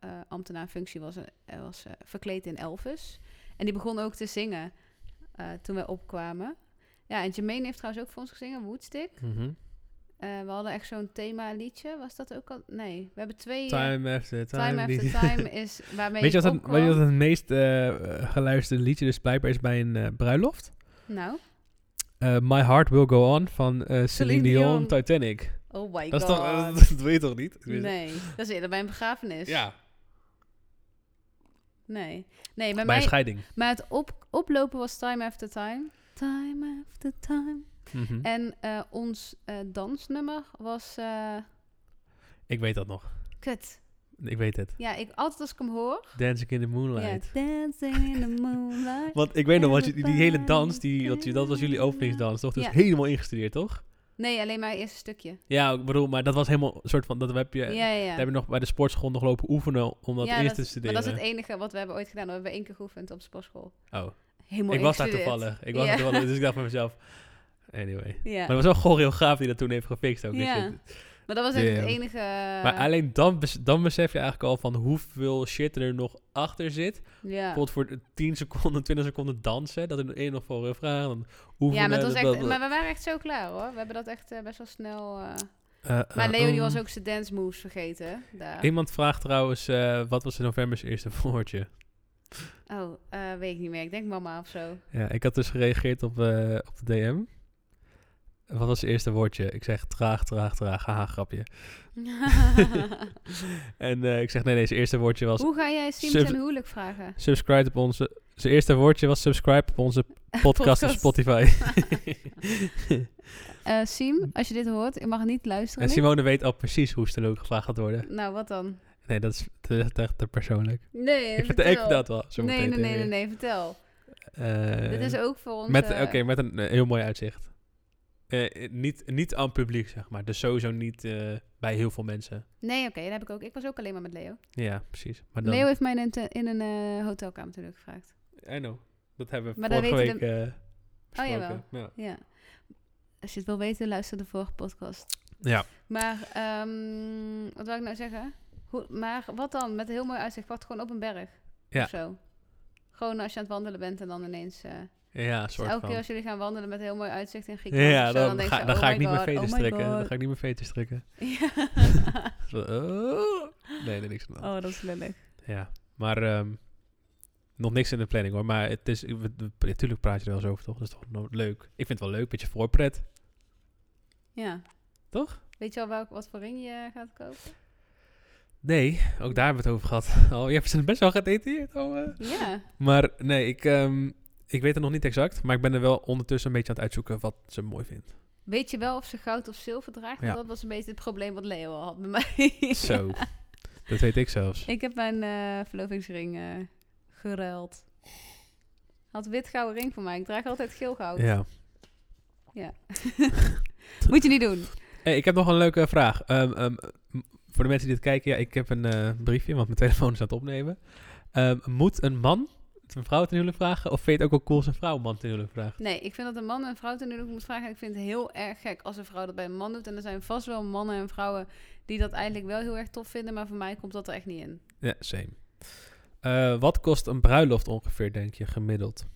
S2: eh ambtenaarfunctie was, was eh, verkleed in Elvis. En die begon ook te zingen eh, toen wij opkwamen. Ja, en Jermaine heeft trouwens ook voor ons gezongen, Woodstick.
S1: Mhm.
S2: Eh, we hadden echt zo'n thema liedje. Was dat ook al? Nee, we hebben twee... eh,
S1: Time after time.
S2: Time After Time is waarmee
S1: Weet je wat het, weet je wat het meest eh, geluisterde liedje dus blijkbaar is bij een bruiloft?
S2: Nou,
S1: My Heart Will Go On van Celine,
S2: Celine
S1: Dion,
S2: Dion.
S1: Titanic.
S2: oh my
S1: Dat, is
S2: god.
S1: toch, dat weet je toch niet?
S2: nee, dat is eerder bij een begrafenis.
S1: Ja,
S2: Nee. Nee, bij
S1: bij
S2: mij...
S1: een scheiding.
S2: Maar het op, oplopen was Time After Time. Time After Time.
S1: Mhm.
S2: En eh, ons eh, dansnummer was... eh
S1: Ik weet dat nog.
S2: kut.
S1: Ik weet het.
S2: Ja, ik, altijd als ik hem hoor...
S1: Dancing in the Moonlight.
S2: dancing in the moonlight.
S1: Want ik weet nog, want je- die, die hele dans, die, dat, dat was jullie openingsdans, toch? Dus
S2: Ja.
S1: helemaal ingestudeerd, toch?
S2: Nee, alleen maar het eerste stukje.
S1: Ja, ik bedoel, maar dat was helemaal een soort van, dat heb je,
S2: Ja, ja, ja.
S1: daar heb je nog bij de sportschool nog lopen oefenen om dat eerst te
S2: maar
S1: studeren.
S2: dat is het enige wat we hebben ooit gedaan. We hebben één keer geoefend op sportschool.
S1: Oh,
S2: Helemaal
S1: ik was daar toevallig. Ik was daar toevallig, dus ik dacht van mezelf, anyway.
S2: Ja.
S1: Maar het was wel gewoon heel gaaf die dat toen heeft gefixt ook.
S2: Ja.
S1: je.
S2: Maar dat was echt het enige...
S1: Maar alleen dan, dan besef je eigenlijk al van hoeveel shit er nog achter zit.
S2: ja.
S1: Bijvoorbeeld voor 10 seconden, 20 seconden dansen. Dat er één nog voor dan oefenen.
S2: Ja, maar, het was echt, maar we waren echt zo klaar hoor. We hebben dat echt eh, best wel snel... eh,
S1: Eh,
S2: Maar
S1: eh,
S2: Leo die
S1: um,
S2: was ook zijn dance moves vergeten. Daar.
S1: Iemand vraagt trouwens, eh, wat was in november's eerste woordje?
S2: Oh, eh, weet ik niet meer. Ik denk mama of zo.
S1: Ja, ik had dus gereageerd op, eh, op de DM. Wat was het eerste woordje? Ik zeg traag, traag, traag. Haha, grapje. En eh, ik zeg nee, nee, zijn eerste woordje was
S2: Hoe ga jij Sims en huwelijk vragen?
S1: subscribe op onze... Zijn eerste woordje was subscribe op onze podcast op. Spotify.
S2: Eh Siem, als je dit hoort, je mag niet luisteren.
S1: en. Simone weet al precies hoe er ook gevraagd gaat worden.
S2: Nou, wat dan?
S1: Nee, dat is te, te, te persoonlijk.
S2: Nee,
S1: Ik vertel, ik vertel wel. Zo
S2: Nee, nee, nee, nee, nee, vertel.
S1: Eh,
S2: Dit is ook voor ons...
S1: Met, Oké, met een heel mooi uitzicht. Eh, niet, niet aan het publiek, zeg maar. Dus sowieso niet eh, bij heel veel mensen.
S2: Nee, oké, dat heb ik ook. Ik was ook alleen maar met Leo.
S1: Ja, precies. Maar dan,
S2: Leo heeft mij in in een eh, hotelkamer natuurlijk gevraagd.
S1: I know. Dat hebben we
S2: Maar
S1: vorige week eh
S2: Oh, jawel.
S1: ja.
S2: Ja. Als je het wil weten, luister de vorige podcast.
S1: ja.
S2: Maar, ehm, wat wil ik nou zeggen? Hoe, maar wat dan? Met een heel mooi uitzicht. Wat gewoon op een berg?
S1: Ja.
S2: Of zo. Gewoon als je aan het wandelen bent en dan ineens...
S1: Ja,
S2: dus
S1: soort
S2: elke
S1: van.
S2: keer als jullie gaan wandelen met een heel mooi uitzicht in Griekenland
S1: ja,
S2: of zo,
S1: dan,
S2: denk
S1: ga,
S2: je,
S1: dan
S2: oh
S1: ga ik niet meer veters
S2: oh my
S1: strikken. Dan ga ik niet meer veters strikken.
S2: Ja.
S1: Zo, oh. Nee, nee, niks aan
S2: oh, dat is lullig.
S1: Ja, maar ehm, nog niks in de planning hoor. Maar het is, natuurlijk praat je er wel eens over toch? Dat is toch leuk. Ik vind het wel leuk, beetje voorpret.
S2: Ja.
S1: Toch?
S2: Weet je al welk, wat voor ring je gaat kopen?
S1: Nee, ook daar hebben we het over gehad. Oh, je hebt ze best wel gedetailleerd. Oh, eh.
S2: Ja.
S1: Maar nee, ik, ehm, ik weet het nog niet exact. Maar ik ben er wel ondertussen een beetje aan het uitzoeken wat ze mooi vindt.
S2: Weet je wel of ze goud of zilver draagt?
S1: Ja.
S2: Dat was een beetje het probleem wat Leo al had bij mij.
S1: Zo, dat weet ik zelfs.
S2: Ik heb mijn eh, verlovingsring eh geruild. Had wit gouden ring voor mij. Ik draag altijd geel goud.
S1: Ja.
S2: Moet je niet doen.
S1: Hey, ik heb nog een leuke vraag. Ehm, ehm, voor de mensen die dit kijken, ja, ik heb een eh, briefje, want mijn telefoon is aan het opnemen. Ehm, moet een man een vrouw ten huwelijk vragen? Of vind je het ook wel cool als een vrouw een man ten huwelijk vraagt?
S2: Nee, ik vind dat een man een vrouw ten huwelijk moet vragen. Ik vind het heel erg gek als een vrouw dat bij een man doet. En er zijn vast wel mannen en vrouwen die dat eigenlijk wel heel erg tof vinden. Maar voor mij komt dat er echt niet in.
S1: Ja, same. Eh, wat kost een bruiloft ongeveer, denk je, gemiddeld?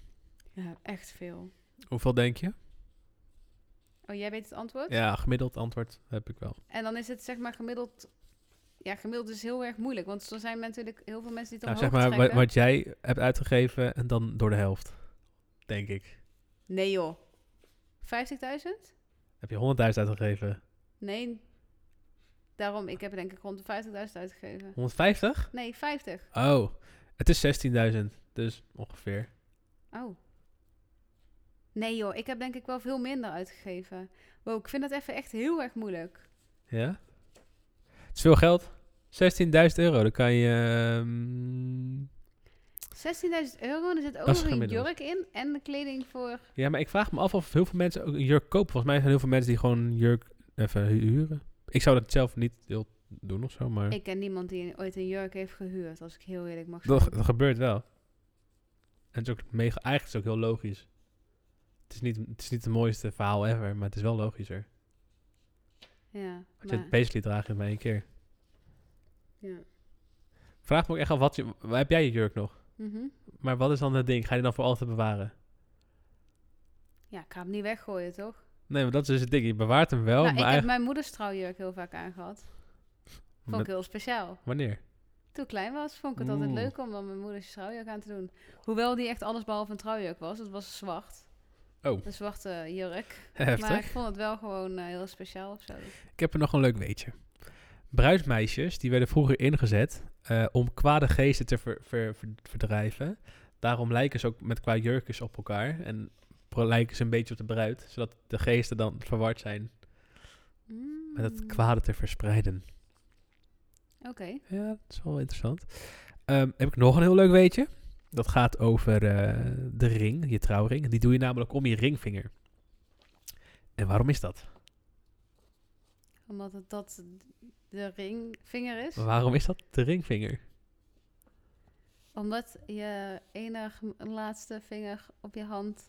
S2: Ja, echt veel.
S1: Hoeveel denk je?
S2: Oh, jij weet het antwoord?
S1: Ja, gemiddeld antwoord heb ik wel.
S2: En dan is het zeg maar gemiddeld... Ja, gemiddeld is heel erg moeilijk. Want er zijn natuurlijk heel veel mensen die het
S1: Nou,
S2: omhoog
S1: zeg maar wat jij hebt uitgegeven en dan door de helft, denk ik.
S2: Nee joh. 50.000?
S1: Heb je 100.000 uitgegeven?
S2: Nee. Daarom, ik heb denk ik rond de 50.000 uitgegeven.
S1: 150?
S2: Nee, 50.
S1: Oh, het is 16.000, dus ongeveer.
S2: Oh. Nee joh, ik heb denk ik wel veel minder uitgegeven. Wow, ik vind dat even echt heel erg moeilijk.
S1: Ja? Het is veel geld. 16.000 euro, dan kan je... ehm,
S2: 16.000 euro, er zit ook nog een jurk in en de kleding voor...
S1: Ja, maar ik vraag me af of heel veel mensen ook een jurk kopen. Volgens mij zijn heel veel mensen die gewoon een jurk even hu- huren. Ik zou dat zelf niet heel doen of zo, maar
S2: Ik ken niemand die ooit een jurk heeft gehuurd, als ik heel eerlijk mag
S1: dat, dat gebeurt wel. En het is ook mega, eigenlijk is het ook heel logisch. het, is niet, het is niet het mooiste verhaal ever, maar het is wel logischer.
S2: Ja,
S1: Want je het basically draagt in maar één keer.
S2: ja.
S1: Vraag me ook echt af, wat je, waar heb jij je jurk nog?
S2: Mhm.
S1: Maar wat is dan het ding? Ga je die dan voor altijd bewaren?
S2: ja, ik ga hem niet weggooien, toch?
S1: Nee, maar dat is dus het ding. Je bewaart hem wel,
S2: nou,
S1: maar
S2: ik heb mijn moeders trouwjurk heel vaak aangehad. Vond ik heel speciaal.
S1: Wanneer?
S2: Toen ik klein was, vond ik het altijd leuk om dan mijn moeders trouwjurk aan te doen. Hoewel die echt alles behalve een trouwjurk was. Het was zwart.
S1: Oh.
S2: Een zwarte jurk.
S1: Heftig.
S2: Maar ik vond het wel gewoon eh, heel speciaal of zo.
S1: Ik heb er nog een leuk weetje. Bruidsmeisjes, die werden vroeger ingezet eh, om kwade geesten te ver- ver- ver- verdrijven. Daarom lijken ze ook met qua jurkjes op elkaar. En lijken ze een beetje op de bruid. Zodat de geesten dan verward zijn met het
S2: Mm,
S1: kwade te verspreiden.
S2: Oké.
S1: Ja, dat is wel interessant. Ehm, heb ik nog een heel leuk weetje. Dat gaat over eh, de ring, je trouwring. Die doe je namelijk om je ringvinger. En waarom is dat?
S2: Omdat het dat de ringvinger is.
S1: Waarom is dat de ringvinger?
S2: Omdat je enige laatste vinger op je hand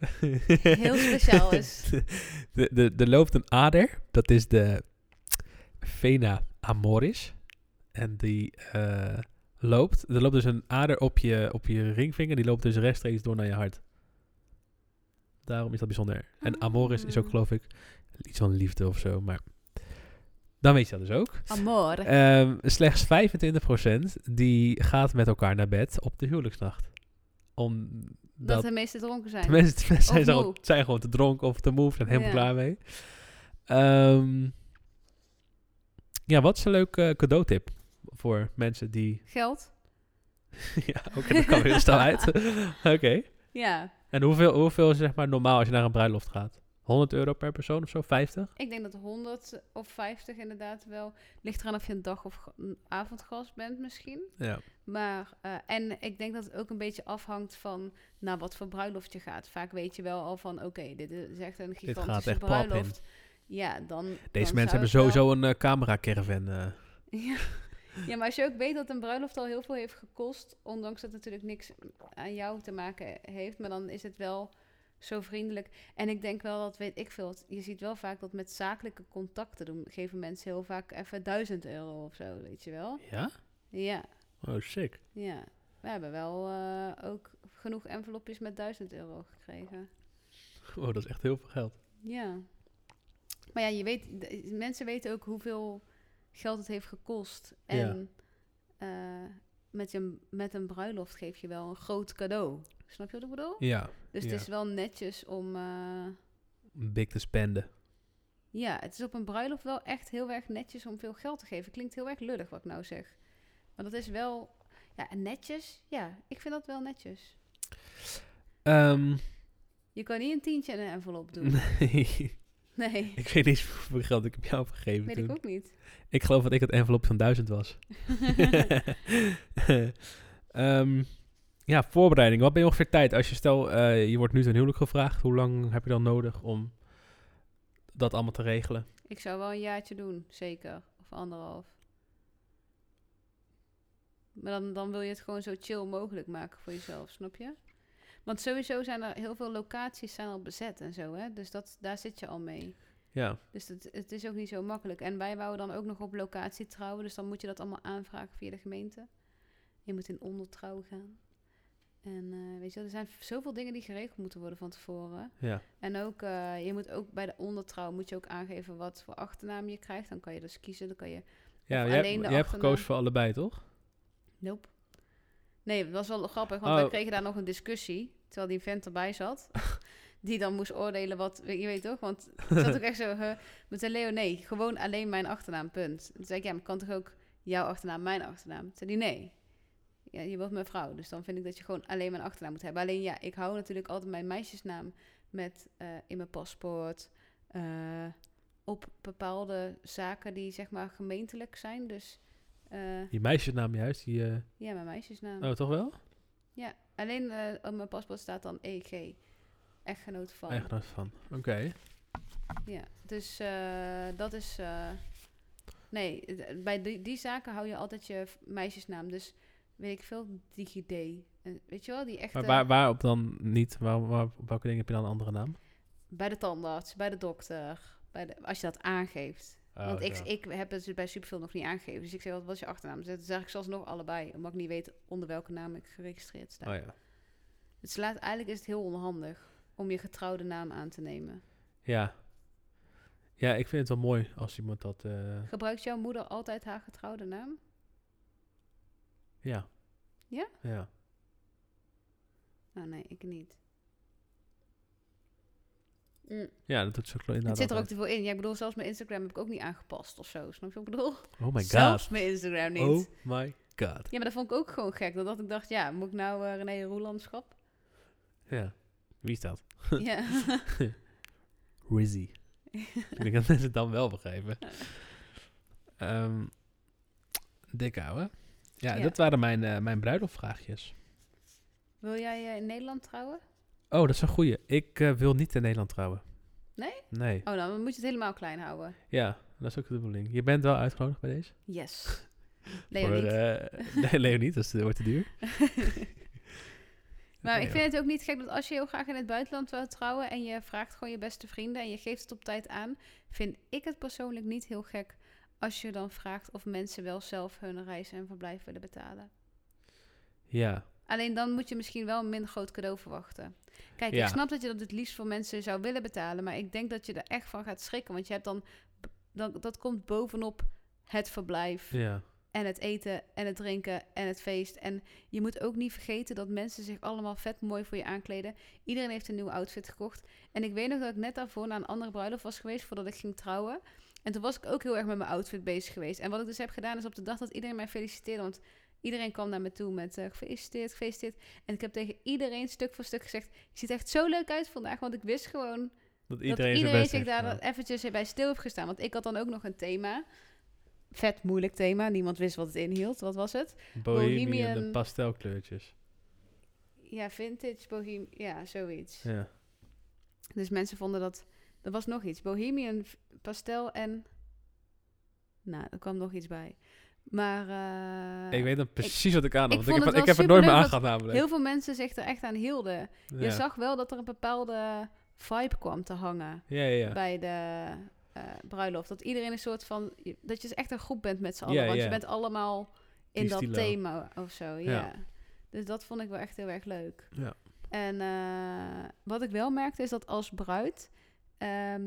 S2: heel speciaal is.
S1: De, de, er loopt een ader, dat is de vena amoris. En die eh, loopt, er loopt dus een ader op je, op je ringvinger, die loopt dus rechtstreeks door naar je hart. Daarom is dat bijzonder. En amoris is ook
S2: Ah.
S1: geloof ik iets van liefde of zo, maar dan weet je dat dus ook.
S2: Amor.
S1: Ehm, slechts 25% die gaat met elkaar naar bed op de huwelijksnacht. Omdat
S2: dat de meeste dronken zijn.
S1: de mensen, de mensen zijn,
S2: moe.
S1: zijn gewoon te dronken of te moe, zijn helemaal
S2: Ja.
S1: klaar mee. Ehm, ja, wat is een leuk eh, cadeautip voor mensen die...
S2: Geld?
S1: ja, oké, dat kan weer heel snel uit. oké.
S2: Ja.
S1: En hoeveel, hoeveel is zeg maar normaal als je naar een bruiloft gaat? 100 euro per persoon of zo? 50?
S2: Ik denk dat 100 of 50 inderdaad wel. Ligt eraan of je een dag- of een avondgast bent misschien.
S1: Ja.
S2: Maar, eh, en ik denk dat het ook een beetje afhangt van naar wat voor bruiloft je gaat. Vaak weet je wel al van, oké, dit is echt een gigantische
S1: echt
S2: bruiloft. Ja, dan...
S1: Deze
S2: dan
S1: mensen hebben
S2: wel-
S1: sowieso een eh, camera caravan. eh.
S2: Ja. Ja, maar als je ook weet dat een bruiloft al heel veel heeft gekost, ondanks dat het natuurlijk niks aan jou te maken heeft, maar dan is het wel zo vriendelijk. En ik denk wel dat, weet ik veel, je ziet wel vaak dat met zakelijke contacten doen, geven mensen heel vaak even 1000 euro of zo, weet je wel.
S1: Ja?
S2: Ja,
S1: Oh, sick.
S2: ja. We hebben wel eh, ook genoeg envelopjes met 1000 euro gekregen.
S1: Oh, dat is echt heel veel geld.
S2: Ja. Maar ja, je weet, mensen weten ook hoeveel geld het heeft gekost. En eh, met, je, met een bruiloft geef je wel een groot cadeau. Snap je wat ik bedoel?
S1: Ja,
S2: Dus
S1: ja.
S2: het is wel netjes om... eh,
S1: big te spenden.
S2: ja, het is op een bruiloft wel echt heel erg netjes om veel geld te geven. Klinkt heel erg lullig wat ik nou zeg. Maar dat is wel... Ja, en netjes. Ja, ik vind dat wel netjes.
S1: Ehm,
S2: Je kan niet een tientje in een envelop doen.
S1: nee,
S2: Nee,
S1: ik weet niet hoeveel geld ik heb jou gegeven
S2: weet
S1: toen.
S2: ik ook niet.
S1: Ik geloof dat ik het envelop van 1000 was. Ehm, ja, voorbereiding. Wat ben je ongeveer tijd? Als je stel, eh, je wordt nu ten huwelijk gevraagd. Hoe lang heb je dan nodig om dat allemaal te regelen?
S2: Ik zou wel een jaartje doen, zeker. Of anderhalf. Maar dan, dan wil je het gewoon zo chill mogelijk maken voor jezelf, snap je? Want sowieso zijn er heel veel locaties zijn al bezet en zo, hè? Dus dat, daar zit je al mee.
S1: Ja,
S2: Dus het, het is ook niet zo makkelijk. En wij wouden dan ook nog op locatie trouwen, dus dan moet je dat allemaal aanvragen via de gemeente. Je moet in ondertrouw gaan. En eh, weet je wel, er zijn zoveel dingen die geregeld moeten worden van tevoren.
S1: ja.
S2: En ook, eh, je moet ook bij de ondertrouw moet je ook aangeven wat voor achternaam je krijgt. Dan kan je dus kiezen. Dan kan je.
S1: ja
S2: alleen de
S1: jij hebt gekozen voor allebei, toch?
S2: Nope. Nee, het was wel grappig, want
S1: Oh.
S2: we kregen daar nog een discussie. Terwijl die vent erbij zat. die dan moest oordelen wat. Je weet toch? Want het zat ook echt zo. huh, met een Leo, nee, gewoon alleen mijn achternaam, punt. Toen zei ik, ja, maar kan toch ook jouw achternaam, mijn achternaam? Toen zei hij, nee. Ja, je wordt mijn vrouw, dus dan vind ik dat je gewoon alleen mijn achternaam moet hebben. Alleen ja, ik hou natuurlijk altijd mijn meisjesnaam met eh, in mijn paspoort. eh, op bepaalde zaken die zeg maar gemeentelijk zijn. Dus eh,
S1: Je meisjesnaam juist, die... eh,
S2: ja, mijn meisjesnaam.
S1: Oh, toch wel?
S2: Ja, alleen eh, op mijn paspoort staat dan EG. Echtgenoot van.
S1: Eigenaar van. Oké.
S2: Ja, dus dat is... nee, bij die, die zaken hou je altijd je meisjesnaam. Dus weet ik veel, DigiD. Weet je wel, die echte...
S1: Maar waar, waarop dan niet? Waar, waar, op welke dingen heb je dan een andere naam?
S2: Bij de tandarts, bij de dokter, bij de, als je dat aangeeft.
S1: Oh,
S2: Want ik, ik heb het dus bij Superveel nog niet aangegeven. Dus ik zeg, wat was je achternaam? Dus dan zeg ik zelfs nog allebei. Omdat ik niet weet onder welke naam ik geregistreerd sta.
S1: Oh ja.
S2: Het slaat, eigenlijk is het heel onhandig om je getrouwde naam aan te nemen.
S1: Ja. Ja, ik vind het wel mooi als iemand dat... eh,
S2: Gebruikt jouw moeder altijd haar getrouwde naam?
S1: ja.
S2: Ja?
S1: Ja.
S2: Nou nee, ik niet. Mm.
S1: Ja, dat doet ook inderdaad
S2: Het zit er ook te veel in. Ja, ik bedoel, zelfs mijn Instagram heb ik ook niet aangepast of zo. Snap je wat ik bedoel?
S1: Oh my
S2: Zelfs
S1: god.
S2: mijn Instagram niet.
S1: Oh my god.
S2: Ja, maar dat vond ik ook gewoon gek. Dat ik dacht, ja, moet ik nou eh, René Roelandschap?
S1: Ja. Wie is dat?
S2: ja.
S1: Rizzy. ik denk dat mensen het dan wel begrijpen. Ehm dik ouwe. Ja,
S2: Ja.
S1: dat waren mijn, eh mijn bruiloftvraagjes.
S2: Wil jij eh, in Nederland trouwen?
S1: Oh, dat is een goeie. Ik eh, wil niet in Nederland trouwen.
S2: Nee?
S1: Nee.
S2: Oh, dan moet je het helemaal klein houden.
S1: Ja, dat is ook de bedoeling. Je bent wel uitgenodigd bij deze?
S2: Yes. Leo
S1: Voor,
S2: niet.
S1: eh, nee, Leo niet. Dat is- wordt te duur.
S2: Maar
S1: Nee,
S2: ik vind het ook niet gek dat als je heel graag in het buitenland wil trouwen en je vraagt gewoon je beste vrienden en je geeft het op tijd aan, vind ik het persoonlijk niet heel gek als je dan vraagt of mensen wel zelf hun reis en verblijf willen betalen.
S1: Ja,
S2: Alleen dan moet je misschien wel een minder groot cadeau verwachten. Kijk,
S1: Ja.
S2: ik snap dat je dat het liefst voor mensen zou willen betalen, maar ik denk dat je er echt van gaat schrikken, want je hebt dan, dan dat komt bovenop het verblijf
S1: ja.
S2: en het eten en het drinken en het feest. En je moet ook niet vergeten dat mensen zich allemaal vet mooi voor je aankleden. Iedereen heeft een nieuwe outfit gekocht. En ik weet nog dat ik net daarvoor naar een andere bruiloft was geweest voordat ik ging trouwen. En toen was ik ook heel erg met mijn outfit bezig geweest. En wat ik dus heb gedaan is op de dag dat iedereen mij feliciteerde. Want iedereen kwam naar me toe met eh, gefeliciteerd, gefeliciteerd. En ik heb tegen iedereen stuk voor stuk gezegd... Je ziet er echt zo leuk uit vandaag. Want ik wist gewoon
S1: Dat
S2: dat
S1: iedereen, zijn
S2: iedereen zich daar dan eventjes bij stil heeft gestaan. Want ik had dan ook nog een thema. Vet moeilijk thema. Niemand wist wat het inhield. Wat was het?
S1: Bohemian,
S2: Bohemian-
S1: pastelkleurtjes.
S2: Ja, vintage, bohem... Ja, zoiets.
S1: Ja.
S2: Dus mensen vonden dat... Er was nog iets. Bohemian, pastel en... Nou, er kwam nog iets bij. Maar... eh,
S1: ik weet dan precies wat ik aan had.
S2: ik
S1: ik, heb,
S2: het
S1: ik
S2: wel
S1: heb er nooit meer aangehad namelijk.
S2: heel veel mensen zich er echt aan hielden. Je zag wel dat er een bepaalde vibe kwam te hangen
S1: ja, ja, ja.
S2: bij de eh, bruiloft. Dat iedereen een soort van... Dat je echt een groep bent met z'n allen. Want je bent allemaal in
S1: Die
S2: dat
S1: stilo.
S2: thema of zo. Ja. Dus dat vond ik wel echt heel erg leuk.
S1: Ja.
S2: En eh, wat ik wel merkte is dat als bruid... ehm,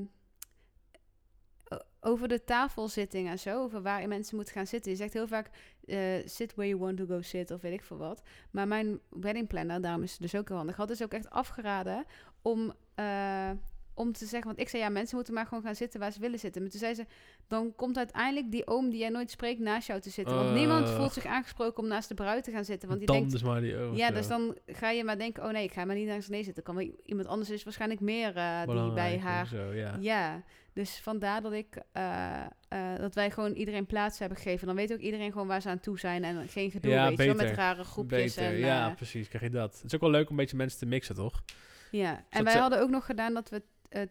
S2: over de tafelsitting en zo, over waar mensen moeten gaan zitten. Je zegt heel vaak, eh, sit where you want to go sit, of weet ik veel wat. Maar mijn wedding planner, daarom is het dus ook heel handig, had dus ook echt afgeraden om, eh, om te zeggen... Want ik zei, ja, mensen moeten maar gewoon gaan zitten waar ze willen zitten. Maar toen zei ze, dan komt uiteindelijk die oom die jij nooit spreekt naast jou te zitten. Want niemand
S1: Ugh.
S2: voelt zich aangesproken om naast de bruid te gaan zitten. Want die
S1: dan
S2: denkt,
S1: dus maar die ogen
S2: ja, dus dan ga je maar denken, oh nee, ik ga maar niet naast René zitten. Kan wel iemand anders is waarschijnlijk meer eh, die bij haar...
S1: en Zo, ja.
S2: Ja, dus vandaar dat ik eh, eh, dat wij gewoon iedereen plaats hebben gegeven. Dan weet ook iedereen gewoon waar ze aan toe zijn en geen gedoe,
S1: Ja,
S2: weet je wel, met
S1: beter.
S2: rare groepjes.
S1: Beter,
S2: en,
S1: ja,
S2: eh,
S1: precies. Krijg je dat. Het is ook wel leuk om een beetje mensen te mixen, toch?
S2: ja.
S1: dat
S2: En wij
S1: ze-
S2: hadden ook nog gedaan dat we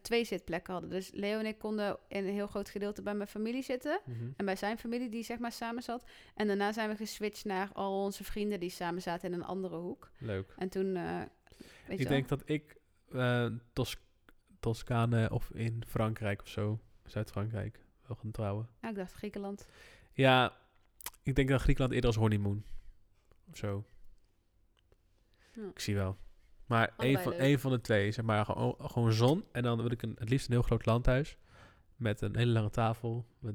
S2: twee zitplekken hadden. Dus Leo en ik konden in een heel groot gedeelte bij mijn familie zitten.
S1: Mhm.
S2: En bij zijn familie die zeg maar samen zat. En daarna zijn we geswitcht naar al onze vrienden die samen zaten in een andere hoek.
S1: Leuk.
S2: En toen, weet je
S1: Ik denk dat ik eh Tos Toscane of in Frankrijk of zo, Zuid-Frankrijk, wil gaan trouwen.
S2: wel. Ah, ik dacht Griekenland.
S1: Ja, ik denk dat Griekenland eerder als honeymoon. Of zo.
S2: Ja.
S1: Ik zie wel. Maar één van, één van de twee, zeg maar, gewoon, gewoon zon. En dan wil ik een, het liefst een heel groot landhuis. Met een hele lange tafel. Met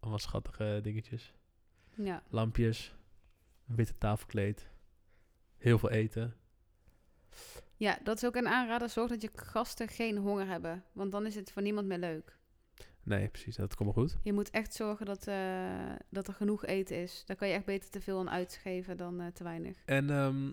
S1: allemaal schattige dingetjes.
S2: Ja.
S1: Lampjes. Een witte tafelkleed. Heel veel eten.
S2: Ja, dat is ook een aanrader. Zorg dat je gasten geen honger hebben. Want dan is het voor niemand meer leuk.
S1: Nee, precies. Dat komt wel goed.
S2: Je moet echt zorgen dat, eh, dat er genoeg eten is. Daar kan je echt beter te veel aan uitgeven dan eh, te weinig.
S1: En ehm,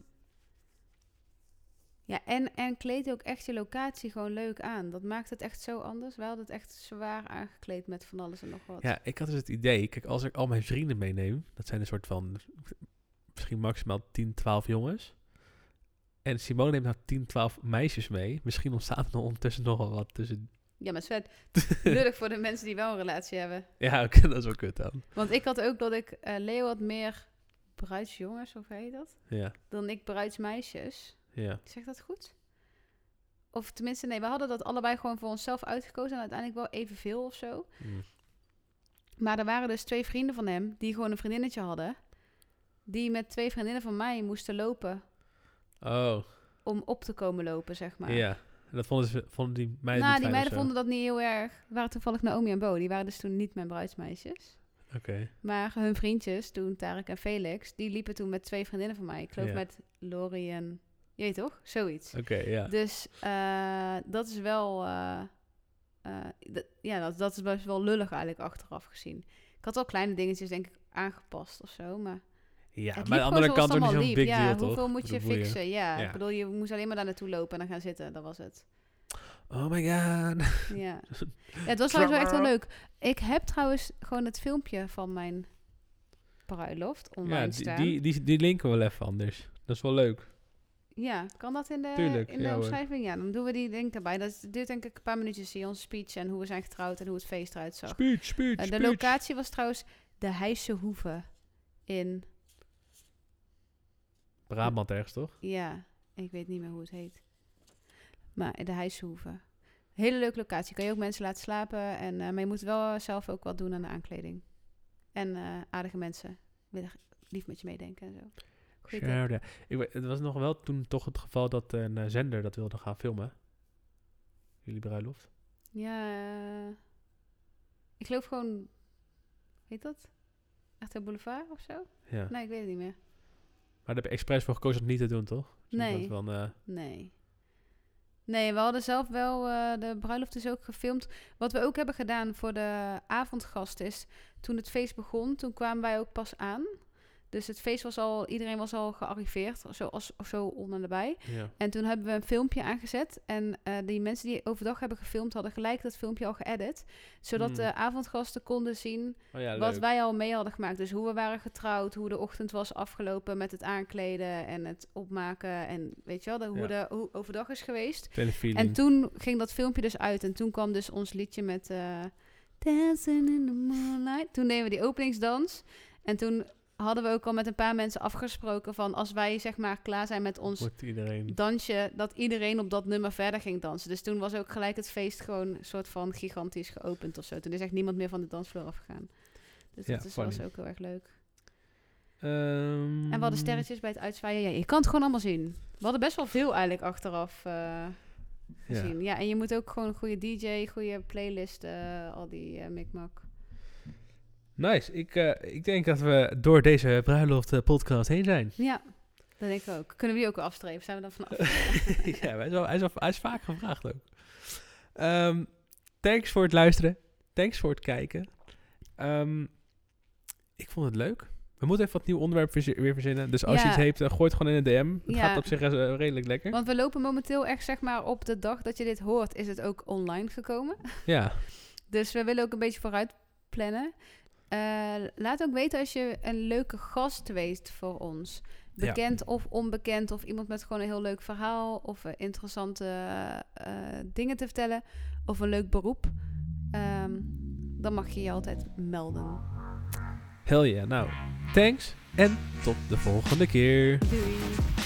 S2: Ja, en, en kleed ook echt je locatie gewoon leuk aan. Dat maakt het echt zo anders. We hadden het echt zwaar aangekleed met van alles en nog wat.
S1: ja, ik had dus het idee. Kijk, als ik al mijn vrienden meeneem. Dat zijn een soort van misschien maximaal 10, 12 jongens. En Simone neemt nou 10, 12 meisjes mee. Misschien ontstaat er ondertussen nog wel wat tussen.
S2: Ja, maar Sven, lullig voor de mensen die wel een relatie hebben.
S1: Ja, oké, dat is wel kut dan.
S2: Want ik had ook dat ik... eh, Leo had meer bruidsjongens, of heet dat?
S1: Ja,
S2: Dan ik bruidsmeisjes.
S1: ja.
S2: Zeg dat goed? Of tenminste, nee, we hadden dat allebei gewoon voor onszelf uitgekozen. En uiteindelijk wel evenveel of zo.
S1: Mm.
S2: Maar er waren dus twee vrienden van hem die gewoon een vriendinnetje hadden. Die met twee vriendinnen van mij moesten lopen.
S1: Oh,
S2: Om op te komen lopen, zeg maar.
S1: ja. En dat vonden, ze, vonden die meiden
S2: nou,
S1: niet
S2: die meiden vonden dat niet heel erg. Waren toevallig Naomi en Bo. Die waren dus toen niet mijn bruidsmeisjes.
S1: Oké,
S2: Maar hun vriendjes, toen Tarek en Felix, die liepen toen met twee vriendinnen van mij. Ik geloof
S1: Ja.
S2: met Lori en... Je weet toch? Zoiets.
S1: oké, ja.
S2: Dus eh, dat is wel... eh, eh, ja, dat, dat is best wel lullig eigenlijk achteraf gezien. Ik had wel kleine dingetjes denk ik aangepast of zo, maar...
S1: Ja,
S2: het
S1: maar aan de andere kant ook niet zo'n big deal,
S2: ja,
S1: toch?
S2: hoeveel moet je
S1: boeien.
S2: fixen? Ja, ik bedoel, je moest alleen maar daar naartoe lopen en dan gaan zitten. Dat was het.
S1: Oh my god.
S2: Ja. ja het was trouwens wel echt wel leuk. Ik heb trouwens gewoon het filmpje van mijn bruiloft online
S1: Ja, die,
S2: staan.
S1: die, die, die linken we wel even anders. Dat is wel leuk.
S2: Ja, kan dat in de,
S1: Tuurlijk,
S2: in de
S1: ja
S2: omschrijving? Ja, dan doen we die link erbij. Dat duurt denk ik een paar minuutjes, zie je onze speech en hoe we zijn getrouwd en hoe het feest eruit zag.
S1: Speech, speech,
S2: Eh, de
S1: speech.
S2: locatie was trouwens de Heijse Hoeve in,
S1: Brabant ergens, toch?
S2: ja, ik weet niet meer hoe het heet. Maar de Heijse Hoeve. Hele leuke locatie. Kan je ook mensen laten slapen. En, eh, maar je moet wel zelf ook wat doen aan de aankleding. En eh, aardige mensen. Willen lief met je meedenken en zo. Goeie
S1: ja. Ik weet, het was nog wel toen toch het geval dat een eh, zender dat wilde gaan filmen. Jullie bruiloft.
S2: Ja, ik geloof gewoon, heet dat? Echt Boulevard of zo?
S1: Ja.
S2: Nee, ik weet het niet meer.
S1: Maar daar heb je expres voor gekozen om het niet te doen, toch? Dus
S2: Nee.
S1: Van, eh,
S2: Nee. Nee, we hadden zelf wel, eh, de bruiloft is ook gefilmd. Wat we ook hebben gedaan voor de avondgast is, toen het feest begon, toen kwamen wij ook pas aan. Dus het feest was al, iedereen was al gearriveerd, zo, als, of zo en erbij.
S1: ja.
S2: En toen hebben we een filmpje aangezet. En eh, die mensen die overdag hebben gefilmd, hadden gelijk dat filmpje al geëdit. Zodat
S1: Hmm.
S2: de avondgasten konden zien
S1: Oh ja,
S2: wat wij al mee hadden gemaakt. Dus hoe we waren getrouwd, hoe de ochtend was afgelopen met het aankleden en het opmaken. En weet je wel, de, hoe
S1: Ja.
S2: de hoe overdag is geweest. En toen ging dat filmpje dus uit. En toen kwam dus ons liedje met eh Dancing in the Moonlight. Toen deden we die openingsdans. En toen hadden we ook al met een paar mensen afgesproken van als wij zeg maar klaar zijn met ons dansje, dat iedereen op dat nummer verder ging dansen. Dus toen was ook gelijk het feest gewoon een soort van gigantisch geopend of zo. Toen is echt niemand meer van de dansvloer afgegaan. Dus
S1: Ja,
S2: dat is, was ook heel erg leuk.
S1: Ehm,
S2: En we hadden sterretjes bij het uitzwaaien. Ja, je kan het gewoon allemaal zien. We hadden best wel veel eigenlijk achteraf eh, gezien. Ja. en je moet ook gewoon een goede DJ, goede playlist, al die eh mikmak.
S1: Nice. Ik, eh, ik denk dat we door deze bruiloft eh, podcast heen zijn.
S2: Ja, dat denk ik ook. Kunnen we die ook afstrepen? Zijn we dan vanaf?
S1: ja, hij is, wel, hij, is wel- hij is vaak gevraagd ook. Ehm, thanks voor het luisteren. Thanks voor het kijken. Ehm, ik vond het leuk. We moeten even wat nieuw onderwerp weer verzinnen. Dus als je iets heeft, eh, gooi het gewoon in een DM. Het
S2: Ja.
S1: gaat op zich redelijk lekker.
S2: Want we lopen momenteel echt, zeg maar, op de dag dat je dit hoort, is het ook online gekomen.
S1: Ja,
S2: Dus we willen ook een beetje vooruit plannen. Eh, laat ook weten als je een leuke gast weet voor ons.
S1: Ja.
S2: Bekend of onbekend, of iemand met gewoon een heel leuk verhaal, of eh, interessante eh, dingen te vertellen, of een leuk beroep. Ehm, dan mag je je altijd melden.
S1: hell yeah. Nou, thanks en tot de volgende keer.
S2: Doei!